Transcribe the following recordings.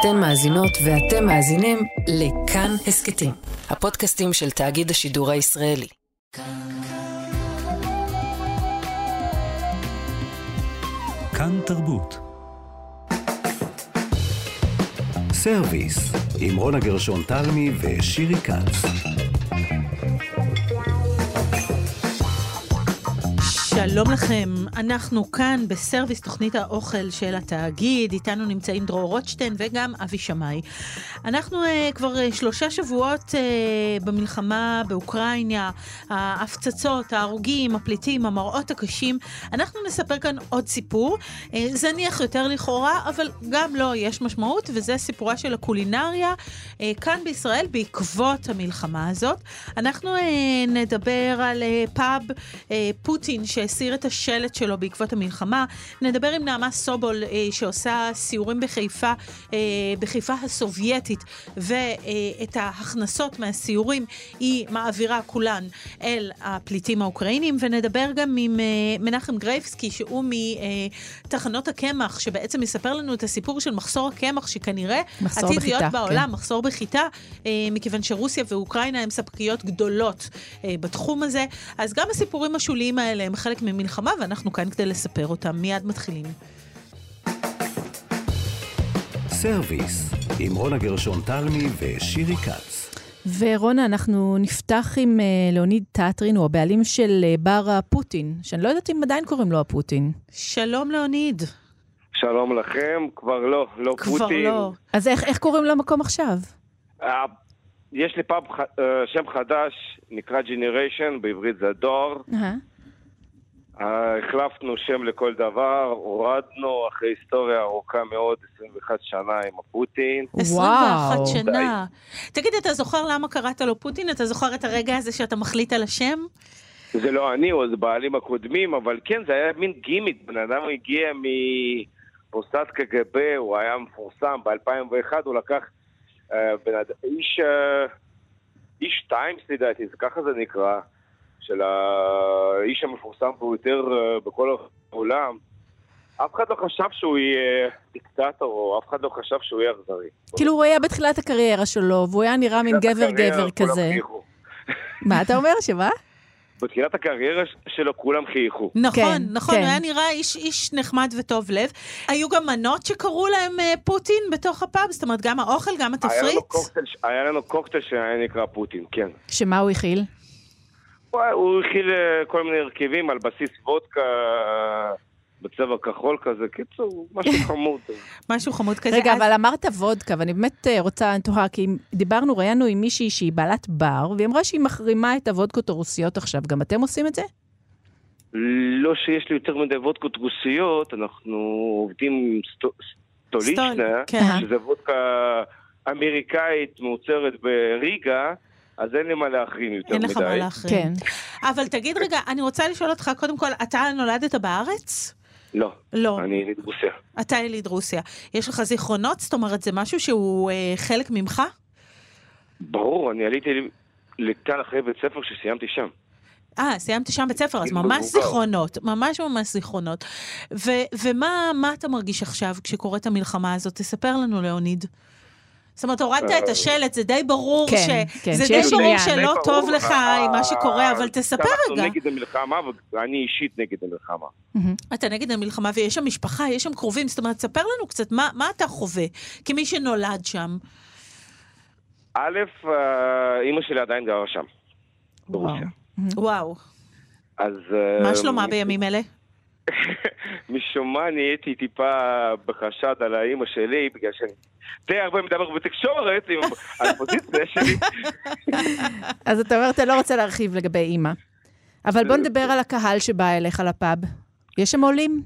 אתן מאזינות ואתם מאזינים לכאן הסכתים, הפודקאסטים של תאגיד השידור הישראלי. כאן תרבות. סרוויס, עם רונה גרשון תלמי ושירי כץ. שלום לכם, אנחנו כאן בסרוויס תוכנית האוכל של התאגיד, איתנו נמצאים דרור רוטשטיין וגם אבי שמאי. אנחנו uh, כבר uh, שלושה שבועות uh, במלחמה באוקראינה, ההפצצות, ההרוגים, הפליטים, המראות הקשים. אנחנו נספר כאן עוד סיפור, uh, זניח יותר לכאורה, אבל גם לו לא, יש משמעות, וזה סיפורה של הקולינריה uh, כאן בישראל בעקבות המלחמה הזאת. אנחנו uh, נדבר על uh, פאב uh, פוטין, ש... שהסיר את השלט שלו בעקבות המלחמה. נדבר עם נעמה סובול, אה, שעושה סיורים בחיפה, אה, בחיפה הסובייטית, ואת ההכנסות מהסיורים היא מעבירה כולן אל הפליטים האוקראינים, ונדבר גם עם אה, מנחם גרייבסקי, שהוא מתחנות הקמח, שבעצם מספר לנו את הסיפור של מחסור הקמח, שכנראה עתיד להיות כן. בעולם, מחסור בחיטה, אה, מכיוון שרוסיה ואוקראינה הן ספקיות גדולות אה, בתחום הזה. אז גם הסיפורים השוליים האלה הם חלק חלק ממלחמה, ואנחנו כאן כדי לספר אותם. מיד מתחילים. סרוויס, עם רונה גרשון תלמי ושירי כץ. ורונה, אנחנו נפתח עם אה, לאוניד טאטרין, הוא הבעלים של אה, בר הפוטין, שאני לא יודעת אם עדיין קוראים לו הפוטין. שלום לאוניד. שלום לכם, כבר לא, לא כבר פוטין. כבר לא. אז איך, איך קוראים למקום עכשיו? אה, יש לי פאב אה, שם חדש, נקרא Generation, בעברית זה דור. אה-הא. החלפנו שם לכל דבר, הורדנו אחרי היסטוריה ארוכה מאוד, 21 שנה עם הפוטין. 21 שנה. תגיד, אתה זוכר למה קראת לו פוטין? אתה זוכר את הרגע הזה שאתה מחליט על השם? זה לא אני, או זה בעלים הקודמים, אבל כן, זה היה מין גימיק. בן אדם הגיע מפוסט קג"ב, הוא היה מפורסם, ב-2001 הוא לקח אה, בן אדם, איש, אה, איש Times לדעתי, ככה זה נקרא. של האיש המפורסם ביותר אה, בכל העולם, אף אחד לא חשב שהוא יהיה דיקטטור, או אף אחד לא חשב שהוא יהיה אכזרי. כאילו הוא היה בתחילת הקריירה שלו, והוא היה נראה מין גבר-גבר כזה. מה אתה אומר, שמה? בתחילת הקריירה שלו כולם חייכו. נכון, כן, נכון, כן. הוא היה נראה איש, איש נחמד וטוב לב. היו גם מנות שקראו להם אה, פוטין בתוך הפאב? זאת אומרת, גם האוכל, גם התפריט? היה לנו קוקטייל, היה לנו קוקטייל שהיה נקרא פוטין, כן. שמה הוא הכיל? הוא הכיל אה, כל מיני הרכבים על בסיס וודקה בצבע כחול כזה. קיצור, משהו חמוד. משהו חמוד כזה. רגע, אבל אמרת וודקה, ואני באמת אה, רוצה, אני תוהה, כי דיברנו, ראיינו עם מישהי שהיא בעלת בר, והיא אמרה שהיא מחרימה את הוודקות הרוסיות עכשיו. גם אתם עושים את זה? לא שיש לי יותר מדי וודקות רוסיות, אנחנו עובדים עם סטולישנה, כן. שזה וודקה אמריקאית מעוצרת בריגה. אז אין לי מה להחרים יותר מדי. אין לך מה להחרים. כן. אבל תגיד רגע, אני רוצה לשאול אותך, קודם כל, אתה נולדת בארץ? לא. לא. אני יליד רוסיה. אתה יליד רוסיה. יש לך זיכרונות? זאת אומרת, זה משהו שהוא אה, חלק ממך? ברור, אני עליתי לכאן אחרי בית ספר שסיימתי שם. אה, סיימתי שם בית ספר, אז ממש זיכרונות, ממש ממש זיכרונות. ומה אתה מרגיש עכשיו כשקורית המלחמה הזאת? תספר לנו, לאוניד. זאת אומרת, הורדת את השלט, זה די ברור כן, ש... כן, זה די ברור שלא טוב לך עם מה שקורה, אבל תספר רגע. אנחנו נגד המלחמה, ואני אישית נגד המלחמה. אתה נגד המלחמה, ויש שם משפחה, יש שם קרובים, זאת אומרת, ספר לנו קצת, מה אתה חווה כמי שנולד שם? א', אה, אימא שלי עדיין גרה שם, ברוסיה. וואו. אז... מה שלומה אה, בימים אלה? משום מה נהייתי טיפה בחשד על האימא שלי, בגלל שאני די הרבה מדבר בתקשורת עם הפוזיציה שלי. אז אתה אומר, אתה לא רוצה להרחיב לגבי אימא. אבל בוא נדבר על הקהל שבא אליך לפאב. יש שם עולים?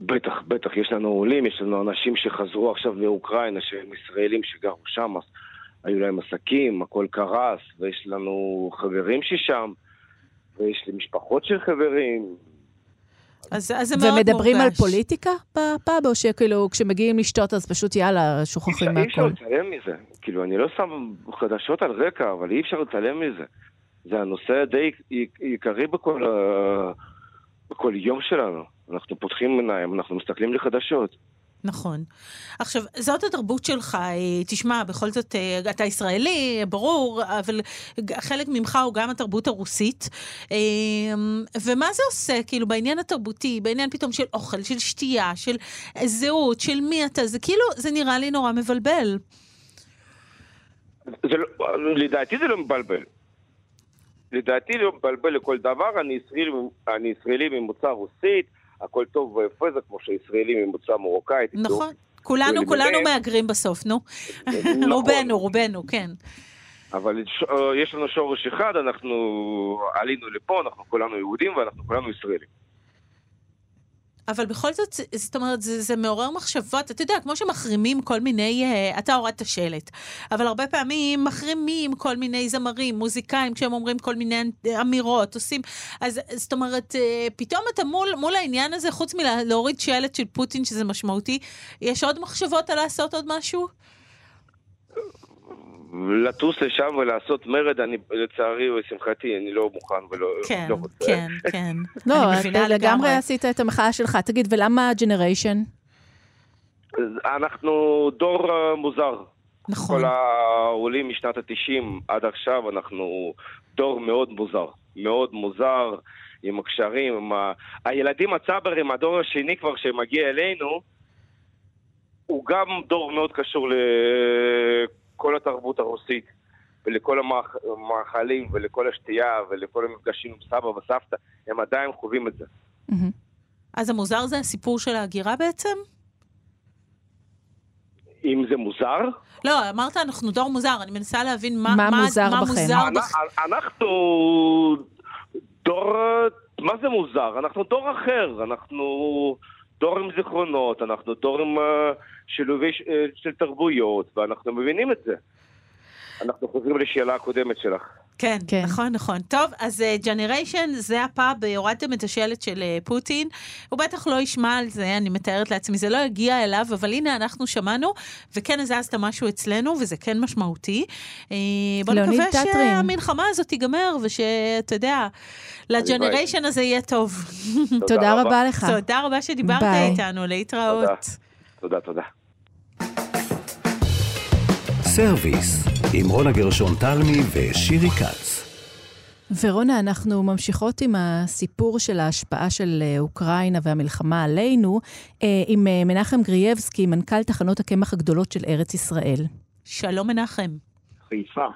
בטח, בטח, יש לנו עולים, יש לנו אנשים שחזרו עכשיו מאוקראינה, שהם ישראלים שגרו שם, היו להם עסקים, הכל קרס, ויש לנו חברים ששם, ויש לי משפחות של חברים, אז, אז זה מאוד מורגש. ומדברים על פוליטיקה בפאב, או שכאילו כשמגיעים לשתות אז פשוט יאללה, שוכחים מהכל? אי אפשר להתעלם מזה. כאילו, אני לא שם חדשות על רקע, אבל אי אפשר להתעלם מזה. זה הנושא די עיקרי בכל, בכל יום שלנו. אנחנו פותחים עיניים, אנחנו מסתכלים לחדשות. נכון. עכשיו, זאת התרבות שלך, אה, תשמע, בכל זאת, אה, אתה ישראלי, ברור, אבל חלק ממך הוא גם התרבות הרוסית. אה, ומה זה עושה, כאילו, בעניין התרבותי, בעניין פתאום של אוכל, של שתייה, של זהות, של מי אתה, זה כאילו, זה נראה לי נורא מבלבל. זה לא, לדעתי זה לא מבלבל. לדעתי לא מבלבל לכל דבר, אני ישראלי, אני ישראלי ממוצא רוסית, הכל טוב ויפה, זה כמו שישראלי ממוצא מרוקאי. נכון, כולנו, כולנו מהגרים בסוף, נו. נכון. רובנו, רובנו, כן. אבל יש לנו שורש אחד, אנחנו עלינו לפה, אנחנו כולנו יהודים ואנחנו כולנו ישראלים. אבל בכל זאת, זאת אומרת, זה, זה מעורר מחשבות. אתה יודע, כמו שמחרימים כל מיני, uh, אתה הורדת שלט, אבל הרבה פעמים מחרימים כל מיני זמרים, מוזיקאים, כשהם אומרים כל מיני אמירות, עושים... אז זאת אומרת, uh, פתאום אתה מול, מול העניין הזה, חוץ מלהוריד שלט של פוטין, שזה משמעותי, יש עוד מחשבות על לעשות עוד משהו? לטוס לשם ולעשות מרד, אני לצערי ולשמחתי, אני לא מוכן ולא כן, לא רוצה. כן, כן. לא, אתה לגמרי עשית את המחאה שלך. תגיד, ולמה ג'נריישן? אנחנו דור uh, מוזר. נכון. כל העולים משנת ה-90 עד עכשיו, אנחנו דור מאוד מוזר. מאוד מוזר, עם הקשרים, עם ה... הילדים הצברים, הדור השני כבר שמגיע אלינו, הוא גם דור מאוד קשור ל... לכל התרבות הרוסית ולכל המאכלים ולכל השתייה ולכל המפגשים עם סבא וסבתא, הם עדיין חווים את זה. אז המוזר זה הסיפור של ההגירה בעצם? אם זה מוזר? לא, אמרת אנחנו דור מוזר, אני מנסה להבין מה, מה, מה מוזר מה בכם. מוזר בח... אנחנו דור... מה זה מוזר? אנחנו דור אחר, אנחנו דור עם זיכרונות, אנחנו דור עם uh, שילובי uh, של תרבויות, ואנחנו מבינים את זה. אנחנו חוזרים לשאלה הקודמת שלך. כן, כן. נכון, נכון. טוב, אז ג'נריישן, uh, זה הפאב, הורדתם את השלט של uh, פוטין. הוא בטח לא ישמע על זה, אני מתארת לעצמי, זה לא יגיע אליו, אבל הנה אנחנו שמענו, וכן הזזת משהו אצלנו, וזה כן משמעותי. Uh, בוא ליאוניד נקווה. שהמלחמה הזאת תיגמר, ושאתה יודע, לג'נריישן הזה יהיה טוב. תודה רבה לך. תודה רבה שדיברת ביי. איתנו, להתראות. תודה, תודה. סרוויס, עם רונה גרשון תלמי ושירי כץ. ורונה, אנחנו ממשיכות עם הסיפור של ההשפעה של אה, אוקראינה והמלחמה עלינו, אה, עם אה, מנחם גרייבסקי, מנכ"ל תחנות הקמח הגדולות של ארץ ישראל. שלום מנחם. חיפה.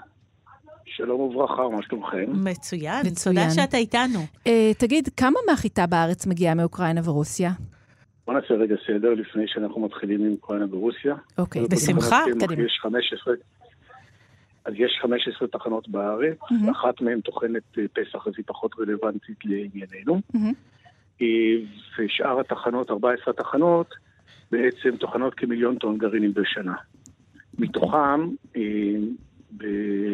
שלום וברכה, מה שלומכם? מצוין, מצוין. תודה שאתה איתנו. אה, תגיד, כמה מהחיטה בארץ מגיעה מאוקראינה ורוסיה? בוא נעשה רגע סדר לפני שאנחנו מתחילים עם אוקראינה ורוסיה. אוקיי, בשמחה, קדימה. יש 15, אז יש 15 תחנות בארץ, מהמם. אחת מהן טוחנת אה, פסח, אז היא פחות רלוונטית לענייננו. אה, ושאר התחנות, 14 תחנות, בעצם טוחנות כמיליון טון גרעינים בשנה. מתוכם, אה,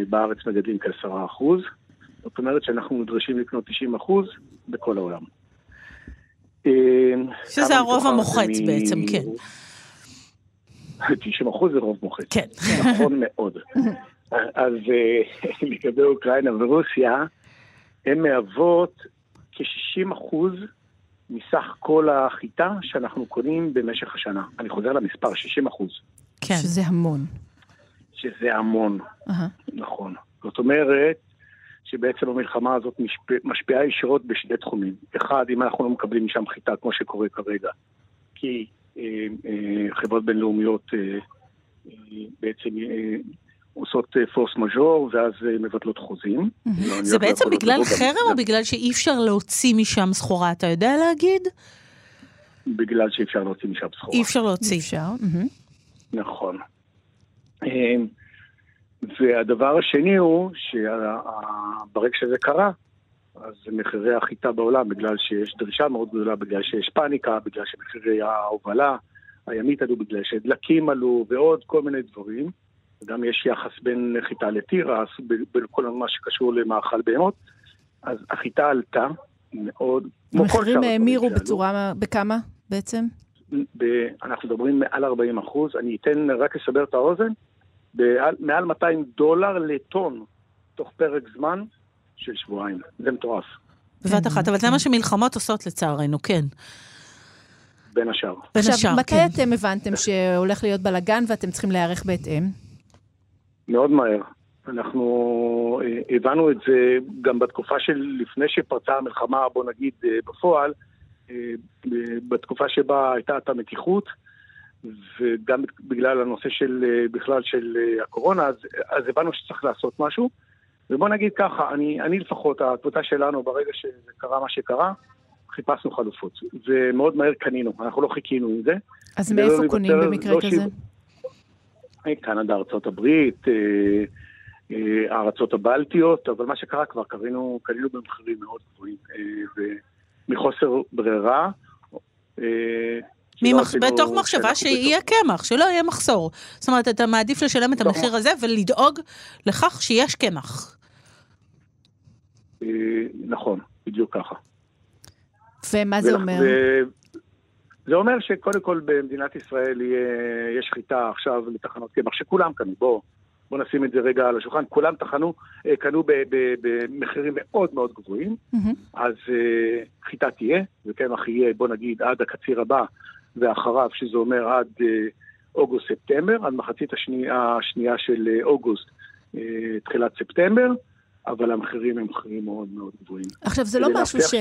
בארץ מגדלים כ-10 אחוז, זאת אומרת שאנחנו נדרשים לקנות 90 אחוז בכל העולם. אה, שזה הרוב המוחץ מ- בעצם, כן. 90 אחוז זה רוב מוחץ. כן. נכון מאוד. אז אה, לגבי אוקראינה ורוסיה, הן מהוות כ-60 אחוז מסך כל החיטה שאנחנו קונים במשך השנה. אני חוזר למספר, 60 אחוז, כן. שזה המון. שזה המון, אהה. נכון. זאת אומרת שבעצם המלחמה הזאת משפיע, משפיעה ישירות בשני תחומים. אחד, אם אנחנו לא מקבלים משם חיטה, כמו שקורה כרגע, כי אה, אה, חברות בינלאומיות אה, אה, בעצם אה, עושות אה, פורס מז'ור, ואז אה, מבטלות חוזים. זה בעצם לא בגלל חרם או בגלל שאי אפשר להוציא משם סחורה? אתה יודע להגיד? בגלל שאי אפשר להוציא משם סחורה. אי אפשר להוציא. אפשר. נכון. והדבר השני הוא שברגע שזה קרה, אז מחירי החיטה בעולם, בגלל שיש דרישה מאוד גדולה, בגלל שיש פאניקה, בגלל שמחירי ההובלה הימית עלו, בגלל שדלקים עלו ועוד כל מיני דברים. וגם יש יחס בין חיטה לתירס, בכל מה שקשור למאכל בהמות. אז החיטה עלתה מאוד, כמו כל שאר המחירים האמירו. בצורה, בכמה בעצם? ב- אנחנו מדברים מעל 40 אחוז, אני אתן רק לסבר את האוזן, מעל 200 דולר לטון תוך פרק זמן של שבועיים. זה מטורף. בבת אחת, אבל זה מה שמלחמות עושות לצערנו, כן. בין השאר. בין עכשיו, השאר, מתי כן. אתם הבנתם שהולך להיות בלאגן ואתם צריכים להיערך בהתאם? מאוד מהר. אנחנו אה, הבנו את זה גם בתקופה של לפני שפרצה המלחמה, בוא נגיד, אה, בפועל, אה, בתקופה שבה הייתה את המתיחות, וגם בגלל הנושא של, אה, בכלל של אה, הקורונה, אז, אז הבנו שצריך לעשות משהו. ובוא נגיד ככה, אני, אני לפחות, הקבוצה שלנו, ברגע שקרה מה שקרה, חיפשנו חלופות. ומאוד מהר קנינו, אנחנו לא חיכינו עם זה. אז מאיפה לא קונים במקרה לא כזה? שיב- קנדה, ארצות הברית, אה, אה, הארצות הבלטיות, אבל מה שקרה כבר, קנינו, קנינו במחירים מאוד גבוהים, אה, ומחוסר ברירה. שלא ממח... בתוך מחשבה שאנחנו שיהיה קמח, שלא יהיה מחסור. זאת אומרת, אתה מעדיף לשלם את בתוך המחיר הזה ולדאוג לכך שיש קמח. אה, נכון, בדיוק ככה. ומה זה אומר? ו- זה אומר שקודם כל במדינת ישראל יהיה, יש חיטה עכשיו לתחנות קמח, שכולם קנו, בוא, בוא נשים את זה רגע על השולחן, כולם תחנו, אה, קנו במחירים מאוד מאוד גבוהים, מהמם. אז אה, חיטה תהיה, וקמח יהיה, בוא נגיד, עד הקציר הבא ואחריו, שזה אומר עד אה, אוגוסט-ספטמבר, עד מחצית השני, השנייה של אה, אוגוסט, אה, תחילת ספטמבר, אבל המחירים הם מחירים מאוד מאוד גבוהים. עכשיו, זה לא משהו ש...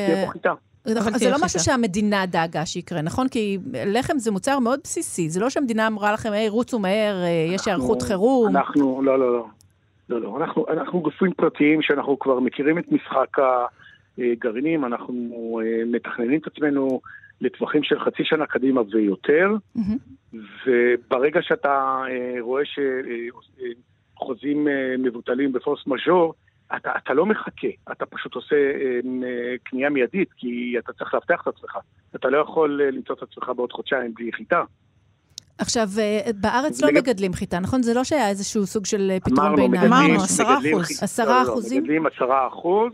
נכון, זה לא. משהו שהמדינה דאגה שיקרה, נכון? כי לחם זה מוצר מאוד בסיסי. זה לא שהמדינה אמרה לכם, היי, רוצו מהר, יש היערכות חירום. אנחנו, לא, לא, לא. לא, לא. אנחנו, אנחנו גופים פרטיים שאנחנו כבר מכירים את משחק הגרעינים, אנחנו מתכננים את עצמנו לטווחים של חצי שנה קדימה ויותר, מהמם. וברגע שאתה אה, רואה שחוזים אה, מבוטלים בפורס מז'ור, אתה, אתה לא מחכה, אתה פשוט עושה אה, אה, קנייה מיידית, כי אתה צריך לאבטח את עצמך. אתה לא יכול אה, למצוא את עצמך בעוד חודשיים בלי חיטה. עכשיו, אה, בארץ לא מגדלים חיטה, נכון? זה לא שהיה איזשהו סוג של אה, פתרון אמרנו, ביניים. מגדלים- אמרנו, עשרה מגדלים אחוז. עשרה לא, לא, אחוזים? מגדלים עשרה אחוז.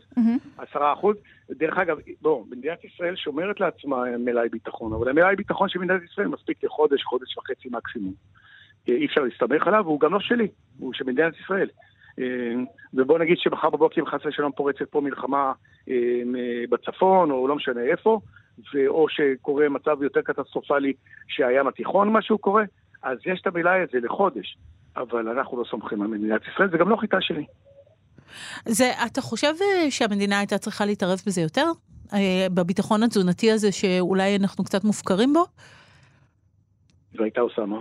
עשרה אחוז. דרך אגב, בוא, מדינת ישראל שומרת לעצמה מלאי ביטחון, אבל המלאי ביטחון של מדינת ישראל מספיק לחודש, חודש וחצי מקסימום. אה, אי אפשר להסתמך עליו, והוא גם לא שלי, הוא של מדינת ישראל. אה, ובוא נגיד שמחר בבוקר חס ושלום פורצת פה מלחמה אה, בצפון, או לא משנה איפה, או שקורה מצב יותר קטסטרופלי שהים התיכון, משהו קורה, אז יש את המלאי הזה לחודש. אבל אנחנו לא סומכים על מדינת ישראל, זה גם לא חיטה שלי. זה, אתה חושב אה, שהמדינה הייתה צריכה להתערב בזה יותר? אה, בביטחון התזונתי הזה שאולי אנחנו קצת מופקרים בו? והייתה עושה מה?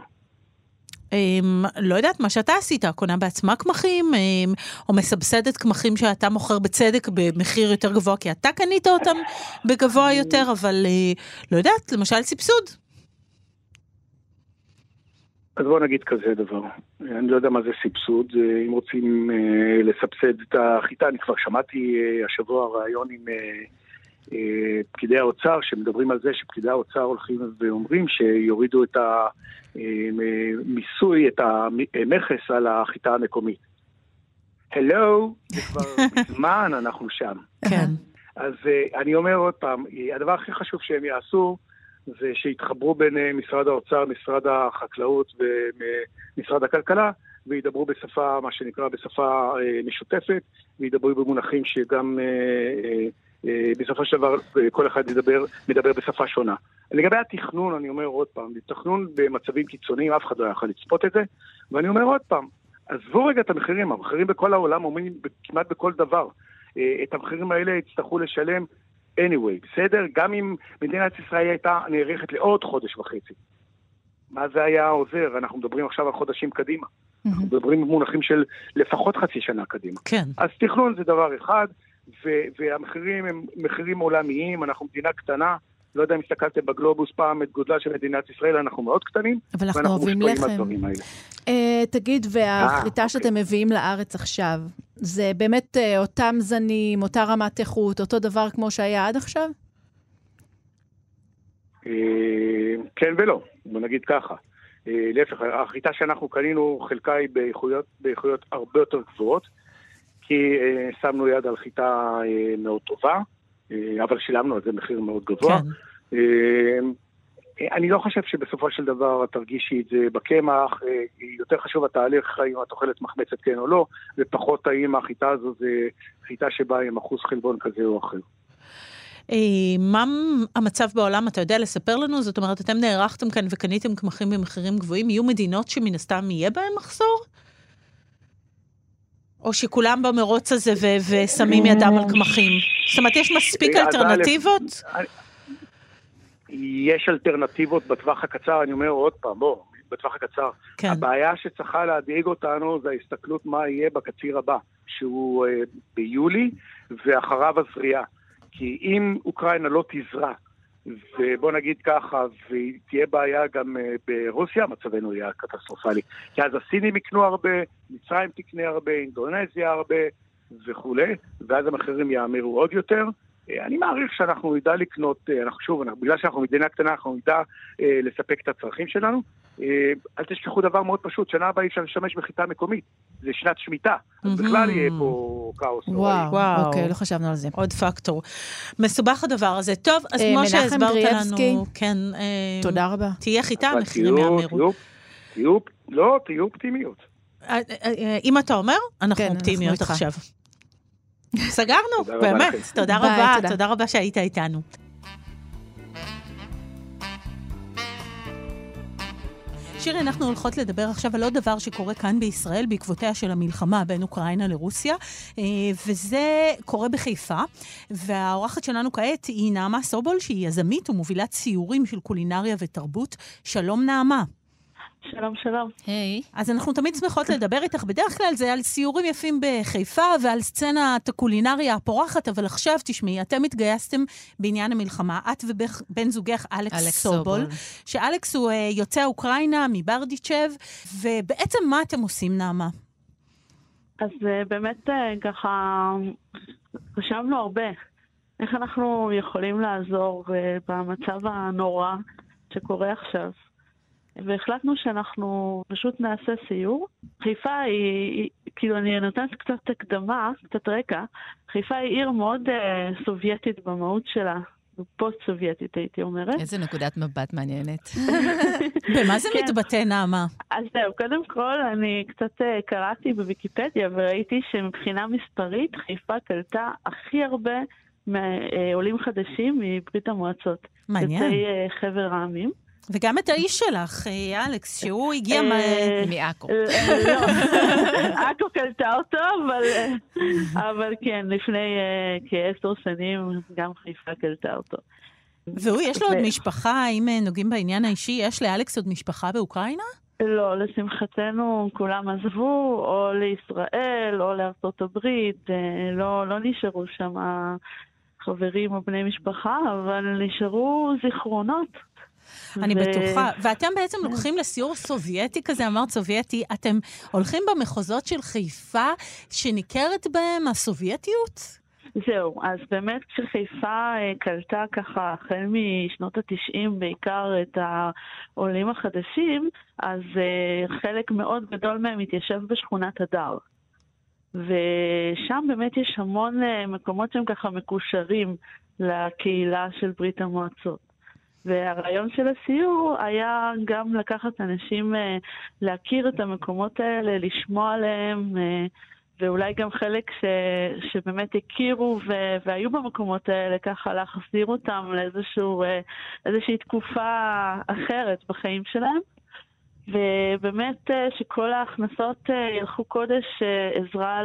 אמ, לא יודעת, מה שאתה עשית, קונה בעצמה קמחים, אמ, או מסבסדת קמחים שאתה מוכר בצדק במחיר יותר גבוה, כי אתה קנית אותם בגבוה יותר, אבל אה, לא יודעת, למשל סבסוד. אז בוא נגיד כזה דבר, אני לא יודע מה זה סבסוד, אה, אם רוצים אה, לסבסד את החיטה, אני כבר שמעתי אה, השבוע ראיון עם פקידי האוצר שמדברים על זה שפקידי האוצר הולכים ואומרים שיורידו את המיסוי, את המכס על החיטה המקומית. הלו, זה כבר מזמן אנחנו שם. כן. אז אני אומר עוד פעם, הדבר הכי חשוב שהם יעשו זה שיתחברו בין uh, משרד האוצר, משרד החקלאות ומשרד הכלכלה וידברו בשפה, מה שנקרא, בשפה uh, משותפת וידברו במונחים שגם בסופו של דבר כל אחד ידבר, מדבר בשפה שונה. לגבי התכנון, אני אומר עוד פעם, תכנון במצבים קיצוניים, אף אחד לא יכול לצפות את זה, ואני אומר עוד פעם, עזבו רגע את המחירים, המחירים בכל העולם עומדים כמעט בכל דבר. אה, את המחירים האלה יצטרכו לשלם anyway, בסדר? גם אם מדינת ישראל הייתה נערכת לעוד חודש וחצי. מה זה היה עוזר? אנחנו מדברים עכשיו על חודשים קדימה. אנחנו מדברים במונחים של לפחות חצי שנה קדימה. כן. אז תכנון זה דבר אחד, ו- והמחירים הם מחירים עולמיים, אנחנו מדינה קטנה. לא יודע אם הסתכלתם בגלובוס פעם את גודלה של מדינת ישראל, אנחנו מאוד קטנים, אבל אנחנו אוהבים לחם. אה, תגיד, והחיטה אה, שאתם מביאים לארץ עכשיו, זה באמת אה, אותם זנים, אותה רמת איכות, אותו דבר כמו שהיה עד עכשיו? אה, כן ולא, בוא נגיד ככה. להפך, החיטה שאנחנו קנינו, חלקה היא באיכויות, באיכויות הרבה יותר גבוהות, כי שמנו יד על חיטה מאוד טובה, אבל שילמנו על זה מחיר מאוד גבוה. כן. אה, אני לא חושב שבסופו של דבר את תרגישי את זה בקמח, אה, יותר חשוב התהליך האם את אוכלת מחמצת כן או לא, ופחות האם החיטה הזו זה חיטה שבאה עם אחוז חלבון כזה או אחר. אה, מה המצב בעולם, אתה יודע לספר לנו? זאת אומרת, אתם נערכתם כאן וקניתם קמחים במחירים גבוהים, יהיו מדינות שמן הסתם יהיה בהן מחסור? או שכולם במרוץ הזה ושמים ידם על קמחים? זאת אומרת, יש מספיק אלטרנטיבות? יש אלטרנטיבות בטווח הקצר, אני אומר עוד פעם, בוא, בטווח הקצר. כן. הבעיה שצריכה להדאיג אותנו זה ההסתכלות מה יהיה בקציר הבא, שהוא אה, ביולי, ואחריו הזריעה. כי אם אוקראינה לא תזרע, ובוא נגיד ככה, ותהיה בעיה גם אה, ברוסיה, מצבנו יהיה קטסטרופלי. כי אז הסינים יקנו הרבה, מצרים תקנה הרבה, אינדונזיה הרבה וכולי, ואז המחירים יאמירו עוד יותר. אה, אני מעריך שאנחנו נדע לקנות, אה, אנחנו שוב, אנחנו, בגלל שאנחנו מדינה קטנה, אנחנו נדע אה, לספק את הצרכים שלנו. אה, אל תשכחו דבר מאוד פשוט, שנה הבאה אי אפשר להשתמש בחיטה מקומית, זה שנת שמיטה, אז מהמם. בכלל יהיה פה כאוס. וואו, וואו. אוקיי, לא חשבנו על זה. עוד פקטור. מסובך הדבר הזה. טוב, אז אה, כמו מנחם שהסברת גריאבסקי, לנו, כן, אה, תודה רבה. תהיה חיטה, המחירים תהיו- יאמירו. תהיו- תהיו, לא, תהיו אופטימיות. אה, אה, אה, אם אתה אומר, אנחנו כן, אנחנו אופטימיות איתך. עכשיו. סגרנו, תודה רבה באמת. לכם. תודה ביי, רבה, תודה. תודה רבה שהיית איתנו. שירי, אנחנו הולכות לדבר עכשיו על עוד דבר שקורה כאן בישראל בעקבותיה של המלחמה בין אוקראינה לרוסיה, וזה קורה בחיפה. והאורחת שלנו כעת היא נעמה סובול, שהיא יזמית ומובילת סיורים של קולינריה ותרבות. שלום נעמה. שלום, שלום. היי. אז אנחנו תמיד שמחות לדבר איתך, בדרך כלל זה על סיורים יפים בחיפה ועל סצנת הקולינריה הפורחת, אבל עכשיו תשמעי, אתם התגייסתם בעניין המלחמה, את ובן זוגך אלכס, אלכס סובול, סובול. שאלכס הוא אה, יוצא אוקראינה מברדיצ'ב, ובעצם מה אתם עושים, נעמה? אז אה, באמת אה, ככה חשבנו הרבה איך אנחנו יכולים לעזור אה, במצב הנורא שקורה עכשיו. והחלטנו שאנחנו פשוט נעשה סיור. חיפה היא, היא כאילו אני נותנת קצת הקדמה, קצת רקע. חיפה היא עיר מאוד אה, סובייטית במהות שלה, פוסט-סובייטית הייתי אומרת. איזה נקודת מבט מעניינת. במה זה כן. מתבטא, נעמה? אז זהו, קודם כל אני קצת אה, קראתי בוויקיפדיה וראיתי שמבחינה מספרית חיפה קלטה הכי הרבה מעולים חדשים מברית המועצות. מעניין. יוצאי אה, חבר העמים. וגם את האיש שלך, אה, אלכס, שהוא הגיע... אה, מעכו. אה, לא, עכו קלטה אותו, אבל, כן, לפני כעשר שנים גם חיפה קלטה אותו. והוא, יש לו עוד משפחה, אם נוגעים בעניין האישי, יש לאלכס עוד משפחה באוקראינה? לא, לשמחתנו כולם עזבו, או לישראל, או לארצות הברית, לא, לא נשארו שם חברים או בני משפחה, אבל נשארו זיכרונות. אני ו- בטוחה. ואתם בעצם לוקחים לסיור סובייטי כזה, אמרת סובייטי, אתם הולכים במחוזות של חיפה שניכרת בהם הסובייטיות? זהו, אז באמת כשחיפה אה, קלטה ככה החל משנות התשעים בעיקר את העולים החדשים, אז אה, חלק מאוד גדול מהם התיישב בשכונת הדר. ושם באמת יש המון אה, מקומות שהם ככה מקושרים לקהילה של ברית המועצות. והרעיון של הסיור היה גם לקחת אנשים אה, להכיר את המקומות האלה, לשמוע עליהם, אה, ואולי גם חלק ש, שבאמת הכירו ו, והיו במקומות האלה, ככה להחזיר אותם לאיזשהו, אה, תקופה אחרת בחיים שלהם. ובאמת שכל ההכנסות ילכו קודש עזרה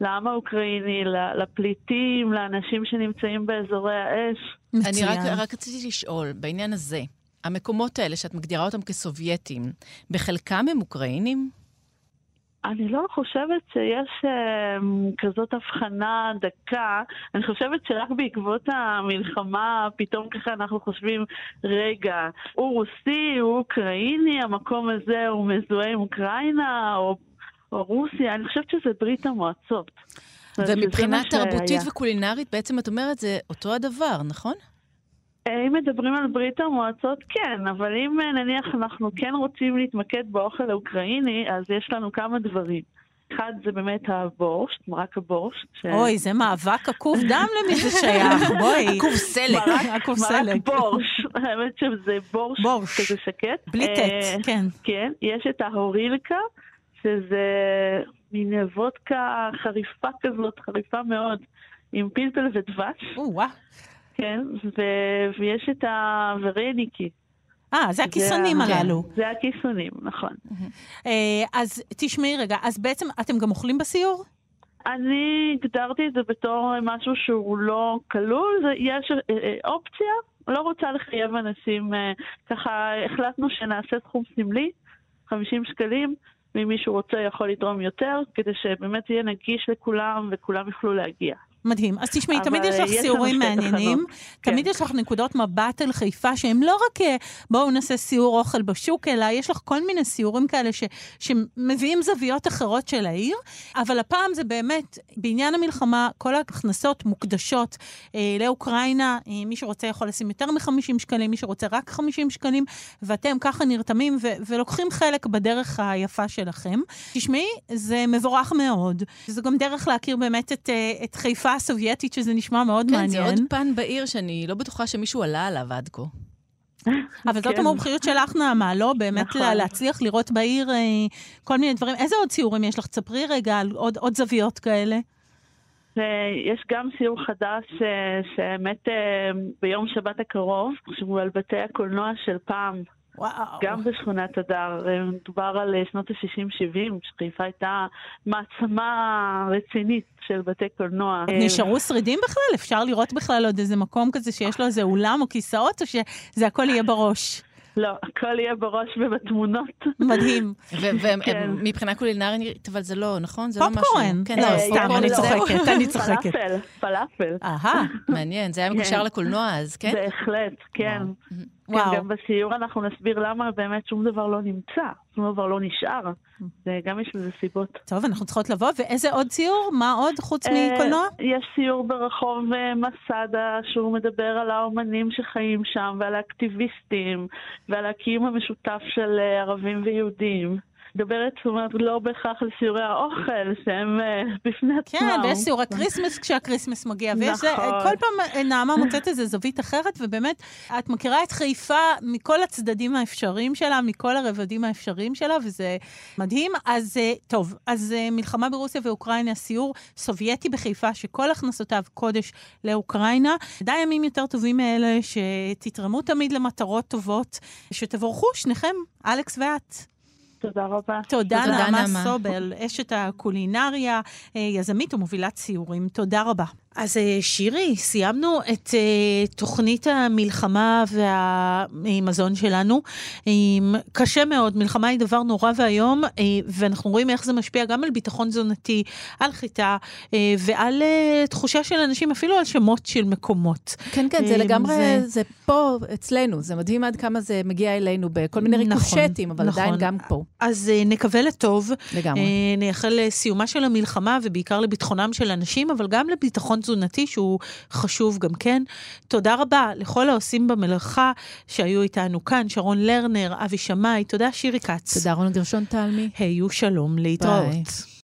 לעם האוקראיני, ל- לפליטים, לאנשים שנמצאים באזורי האש. אני רק. רק רציתי לשאול, בעניין הזה, המקומות האלה שאת מגדירה אותם כסובייטים, בחלקם הם אוקראינים? אני לא חושבת שיש אה, כזאת הבחנה דקה. אני חושבת שרק בעקבות המלחמה פתאום ככה אנחנו חושבים, רגע, הוא רוסי, הוא אוקראיני, המקום הזה הוא מזוהה עם אוקראינה, או, או רוסיה. אני חושבת שזה ברית המועצות. ומבחינה מה שהיה. תרבותית וקולינרית, בעצם את אומרת, זה אותו הדבר, נכון? אה, אם מדברים על ברית המועצות, כן, אבל אם אה, נניח אנחנו כן רוצים להתמקד באוכל האוקראיני, אז יש לנו כמה דברים. אחד זה באמת הבורשט, מרק הבורשט. ש- אוי, זה מאבק עקוב דם למי זה שייך, בואי. עקוב סלק. עקוב מרק סלק. בורש, האמת שזה בורש, בורש. כזה שקט. בלי אה, טט, כן. כן, יש את ההורילקה, שזה מין וודקה חריפה כזאת, חריפה מאוד, עם פלפל ודבש. או-אה. כן, ו- ויש את הוורניקי. אה, זה הכיסונים ה- הללו. זה הכיסונים, נכון. אה, אז תשמעי רגע, אז בעצם אתם גם אוכלים בסיור? אני הגדרתי את זה בתור משהו שהוא לא כלול, זה, יש אה, אה, אופציה, לא רוצה לחייב אנשים, ככה החלטנו שנעשה סכום סמלי, 50 שקלים, ואם מישהו רוצה יכול לתרום יותר, כדי שבאמת יהיה נגיש לכולם וכולם יוכלו להגיע. מדהים. אז תשמעי, תמיד יש לך יש לנו סיורים מעניינים, תחנות. תמיד כן. יש לך נקודות מבט על חיפה שהם לא רק אה, בואו נעשה סיור אוכל בשוק, אלא יש לך כל מיני סיורים כאלה ש, שמביאים זוויות אחרות של העיר, אבל הפעם זה באמת, בעניין המלחמה, כל ההכנסות מוקדשות אה, לאוקראינה, אה, מי שרוצה יכול לשים יותר מ-50 שקלים, מי שרוצה רק 50 שקלים, ואתם ככה נרתמים ו- ולוקחים חלק בדרך היפה שלכם. תשמעי, זה מבורך מאוד. זה גם דרך להכיר באמת את, אה, את חיפה הסובייטית, שזה נשמע מאוד כן, מעניין. זה עוד פן בעיר שאני לא בטוחה שמישהו עלה עליו עד כה. אבל זאת כן. המומחיות שלך, נעמה, לא? באמת נכון. לה- להצליח לראות בעיר אה, כל מיני דברים. איזה עוד ציורים יש לך? תספרי רגע על עוד, עוד זוויות כאלה. ויש גם סיור חדש אה, שהאמת אה, ביום שבת הקרוב, שהוא על בתי הקולנוע של פעם, וואו. גם בשכונת הדר. אה, מדובר על אה, שנות ה-60-70, שחיפה הייתה מעצמה רצינית של בתי קולנוע. אה, נשארו שרידים בכלל? אפשר לראות בכלל עוד איזה מקום כזה שיש לו איזה אולם או כיסאות, או שזה הכל יהיה בראש? לא, הכל יהיה בראש ובתמונות. מדהים. כן. ומבחינה קולינרית, אבל זה לא, נכון? זה לא משהו... פופקורן. כן, לא, לא, סתם, אני זה- צוחקת, אני צוחקת. פלאפל, פלאפל. אהה, מעניין, זה היה מקושר כן. לקולנוע אז, כן? בהחלט, כן. וואו. כן, גם בסיור אנחנו נסביר למה באמת שום דבר לא נמצא, שום דבר לא נשאר. וגם יש לזה סיבות. טוב, אנחנו צריכות לבוא. ואיזה עוד סיור? מה עוד חוץ אה, מקולנוע? יש סיור ברחוב אה, מסדה, שהוא מדבר על האומנים שחיים שם, ועל האקטיביסטים, ועל הקיום המשותף של אה, ערבים ויהודים. מדברת, זאת אומרת, לא בהכרח על סיורי האוכל, שהם אה, בפני עצמם. כן, ויש סיורי Christmas כשה Christmas מגיע, ויש זה, נכון. כל פעם אה, נעמה מוצאת איזה זווית אחרת, ובאמת, את מכירה את חיפה מכל הצדדים האפשריים שלה, מכל הרבדים האפשריים שלה, וזה מדהים. אז אה, טוב, אז אה, מלחמה ברוסיה ואוקראינה, סיור סובייטי בחיפה, שכל הכנסותיו קודש לאוקראינה. די ימים יותר טובים מאלה, שתתרמו תמיד למטרות טובות, שתבורכו שניכם, אלכס ואת. תודה רבה. תודה, תודה, נעמה. סובל, אשת הקולינריה, אה, יזמית ומובילת סיורים. תודה רבה. אז אה, שירי, סיימנו את אה, תוכנית המלחמה והמזון שלנו. קשה מאוד, מלחמה היא דבר נורא ואיום, אה, ואנחנו רואים איך זה משפיע גם על ביטחון תזונתי, על חיטה ועל תחושה של אנשים, אפילו על שמות של מקומות. כן, כן, זה לגמרי, זה- זה פה אצלנו, זה מדהים עד כמה זה מגיע אלינו בכל מיני נכון, ריקושטים, אבל עדיין נכון. גם פה, אז נקווה לטוב. לגמרי. נייחל לסיומה של המלחמה, ובעיקר לביטחונם של אנשים, אבל גם לביטחון תזונתי, שהוא חשוב גם כן. תודה רבה לכל העושים במלאכה שהיו איתנו כאן, שרון לרנר, אבי שמאי, תודה שירי כץ. תודה רונה גרשון תלמי. היו שלום, להתראות. ביי.